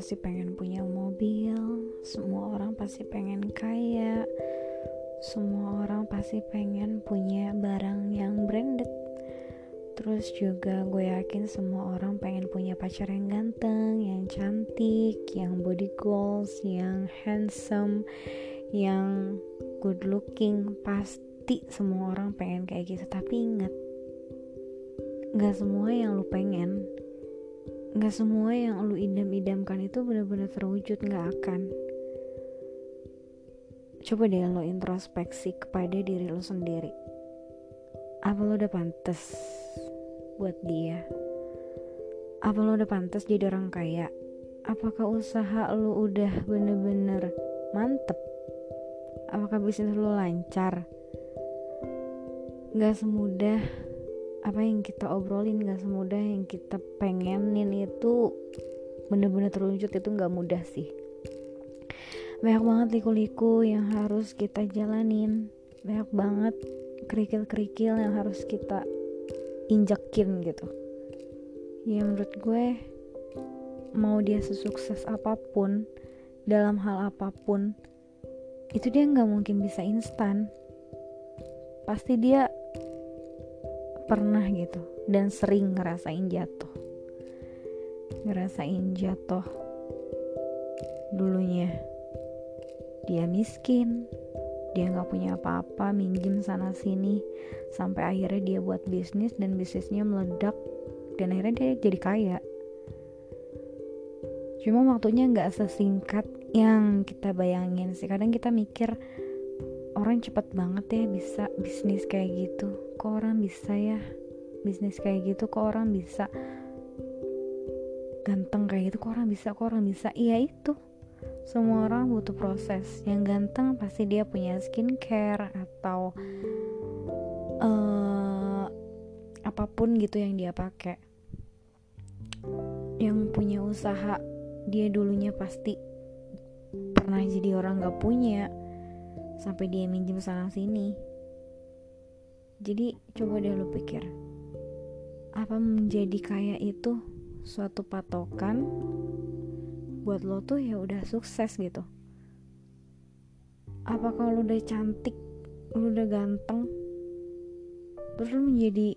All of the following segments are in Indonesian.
pasti pengen punya mobil, semua orang pasti pengen kaya, semua orang pasti pengen punya barang yang branded. Terus juga gue yakin semua orang pengen punya pacar yang ganteng, yang cantik, yang body goals, yang handsome, yang good looking. Pasti semua orang pengen kayak gitu. Tapi ingat, gak semua yang lu pengen Gak semua yang lu idam-idamkan itu benar-benar terwujud gak akan Coba deh lo introspeksi kepada diri lo sendiri Apa lo udah pantas buat dia? Apa lo udah pantas jadi orang kaya? Apakah usaha lo udah bener-bener mantep? Apakah bisnis lo lancar? Gak semudah apa yang kita obrolin gak semudah yang kita pengenin itu bener-bener terwujud itu gak mudah sih. Banyak banget liku-liku yang harus kita jalanin. Banyak banget kerikil-kerikil yang harus kita injekin gitu. Ya menurut gue mau dia sesukses apa pun dalam hal apa pun itu dia nggak mungkin bisa instan. Pasti dia pernah gitu dan sering ngerasain jatuh. Ngerasain jatuh dulunya. Dia miskin dia nggak punya apa-apa minjem sana sini sampai akhirnya dia buat bisnis dan bisnisnya meledak dan akhirnya dia jadi kaya. Cuma waktunya nggak sesingkat yang kita bayangin sih. Kadang kita mikir orang cepet banget ya bisa bisnis kayak gitu kok orang bisa ya? Bisnis kayak gitu kok orang bisa? Ganteng kayak gitu kok orang bisa? Kok orang bisa? Iya itu. Semua orang butuh proses. Yang ganteng pasti dia punya skincare atau uh, apa pun gitu yang dia pakai. Yang punya usaha dia dulunya pasti pernah jadi orang gak punya sampai dia minjem sana sini jadi coba deh lu pikir, apa menjadi kaya itu suatu patokan buat lo tuh ya udah sukses gitu. Apa kalau udah cantik, lu udah ganteng, terus lu menjadi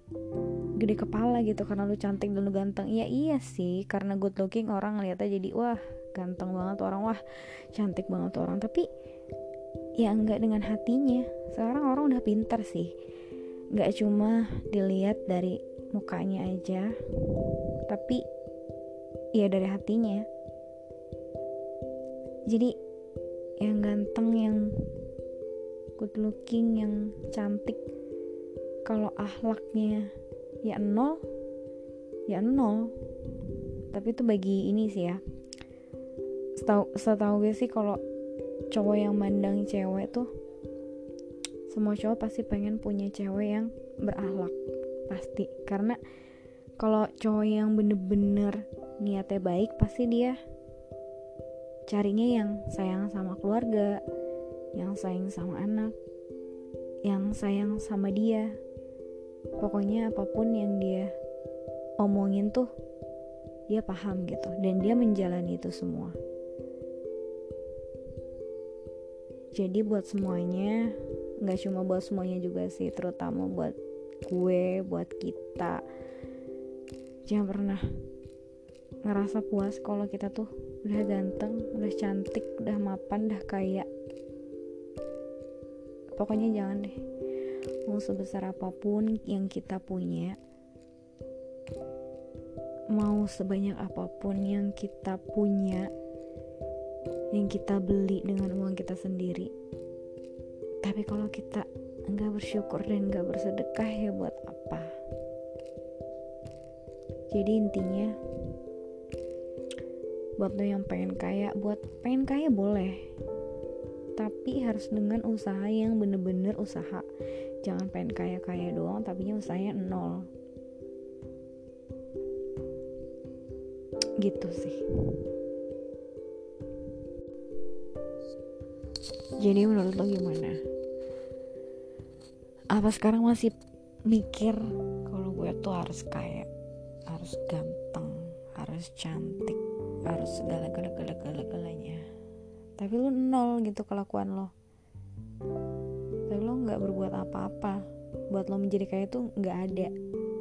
gede kepala gitu karena lu cantik dan lu ganteng? Ya iya sih karena good looking orang ngeliatnya jadi wah ganteng banget orang wah cantik banget orang. Tapi ya enggak dengan hatinya. Sekarang orang udah pintar sih gak cuma dilihat dari mukanya aja tapi ya dari hatinya. Jadi yang ganteng yang good looking yang cantik kalau ahlaknya ya nol ya nol. Tapi itu bagi ini sih ya. Setahu setahu gue sih kalau cowok yang mandang cewek tuh semua cowok pasti pengen punya cewek yang berakhlak pasti. Karena kalau cowok yang bener-bener niatnya baik pasti dia carinya yang sayang sama keluarga yang sayang sama anak yang sayang sama dia. Pokoknya apa pun yang dia omongin tuh dia paham gitu dan dia menjalani itu semua. Jadi buat semuanya nggak cuma buat semuanya juga sih terutama buat gue buat kita. Jangan pernah ngerasa puas kalau kita tuh udah ganteng udah cantik udah mapan udah kaya. Pokoknya jangan deh. Mau sebesar apa pun yang kita punya mau sebanyak apa pun yang kita punya yang kita beli dengan uang kita sendiri tapi kalau kita nggak bersyukur dan nggak bersedekah ya buat apa? Jadi intinya buat lo yang pengen kaya buat pengen kaya boleh. Tapi harus dengan usaha yang bener-bener usaha. Jangan pengen kaya-kaya doang tapi usahanya nol. Gitu sih jadi menurut lo gimana? Apa sekarang masih mikir kalau gue tuh harus kaya harus ganteng harus cantik harus segala gala gala gala galanya tapi lu nol gitu kelakuan lo. Tapi lo nggak berbuat apa-apa. Buat lo menjadi kaya itu nggak ada.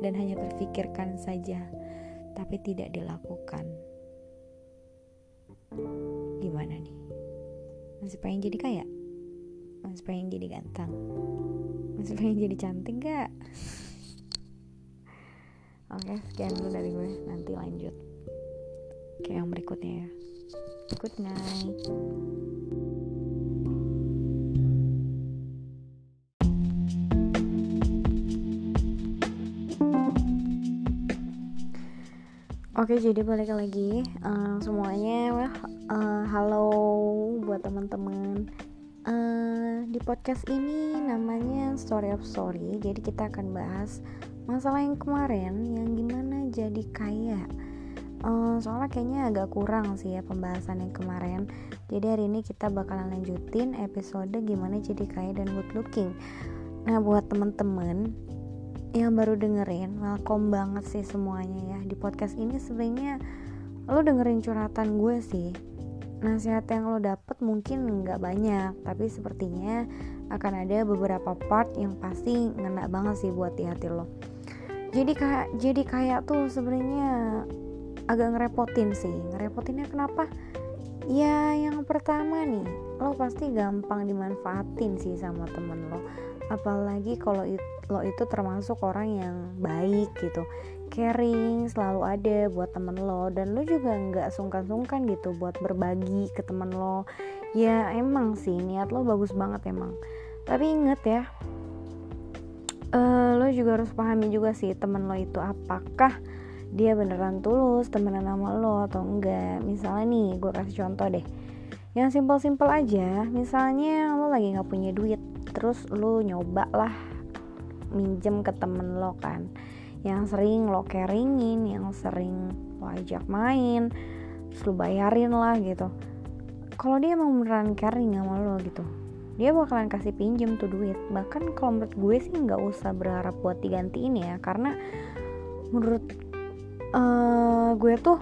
Dan hanya terfikirkan saja. Tapi tidak dilakukan. Gimana nih masih pengen jadi kaya? Masih pengen jadi ganteng? Masih pengen jadi cantik gak oke sekian dulu dari gue. Nanti lanjut ke yang berikutnya ya. Good night. Oke, jadi balik lagi. Uh, semuanya. Uh, halo buat teman-teman. Uh, di podcast ini namanya Story of Story. Jadi kita akan bahas masalah yang kemarin, yang gimana jadi kaya. Uh, soalnya kayaknya agak kurang sih ya pembahasan yang kemarin. Jadi hari ini kita bakalan lanjutin episode gimana jadi kaya dan good looking. Nah, buat teman-teman yang baru dengerin welcome banget sih semuanya ya di podcast ini sebenarnya lo dengerin curhatan gue sih nasihat yang lo dapet mungkin nggak banyak tapi sepertinya akan ada beberapa part yang pasti ngena banget sih buat di hati lo. Jadi kayak jadi kayak tuh sebenarnya agak ngerepotin sih. Ngerepotinnya kenapa ya yang pertama nih lo pasti gampang dimanfaatin sih sama temen lo. Apalagi kalau lo itu termasuk orang yang baik gitu. Caring selalu ada buat temen lo. Dan lo juga nggak sungkan-sungkan gitu buat berbagi ke temen lo. Ya emang sih niat lo bagus banget emang. Tapi inget ya uh, lo juga harus pahami juga sih temen lo itu apakah dia beneran tulus temenan sama lo atau enggak. Misalnya nih gue kasih contoh deh. Yang simpel-simpel aja misalnya lo lagi nggak punya duit terus lo nyoba lah minjem ke temen lo kan. Yang sering lo caringin yang sering lo ajak main terus lo bayarin lah gitu. Kalau dia emang beneran caring sama lo gitu dia bakalan kasih pinjem tuh duit. Bahkan kalau menurut gue sih nggak usah berharap buat digantiin ya karena menurut uh, gue tuh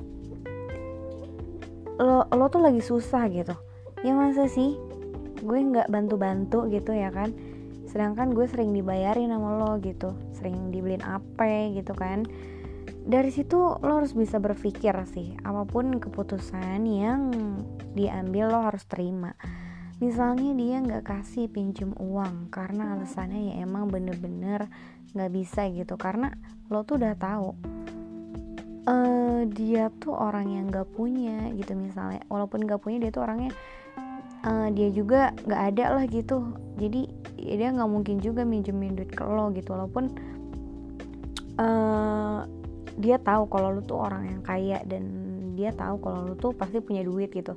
lo lo tuh lagi susah gitu. Ya masa sih? Gue nggak bantu-bantu gitu ya kan? Sedangkan gue sering dibayarin sama lo gitu. Sering dibeliin apa gitu kan? Dari situ lo harus bisa berpikir sih apa pun keputusan yang diambil lo harus terima. Misalnya dia nggak kasih pinjem uang karena alasannya ya emang bener-bener nggak bisa gitu. Karena lo tuh udah tahu uh, dia tuh orang yang nggak punya gitu misalnya. Walaupun nggak punya dia tuh orangnya uh, dia juga nggak ada lah gitu. Jadi ya dia nggak mungkin juga minjemin duit ke lo gitu. Walaupun uh, dia tahu kalau lo tuh orang yang kaya dan dia tahu kalau lo tuh pasti punya duit gitu.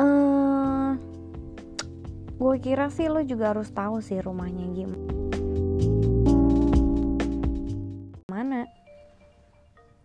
Uh, gue kira sih lo juga harus tahu sih rumahnya gimana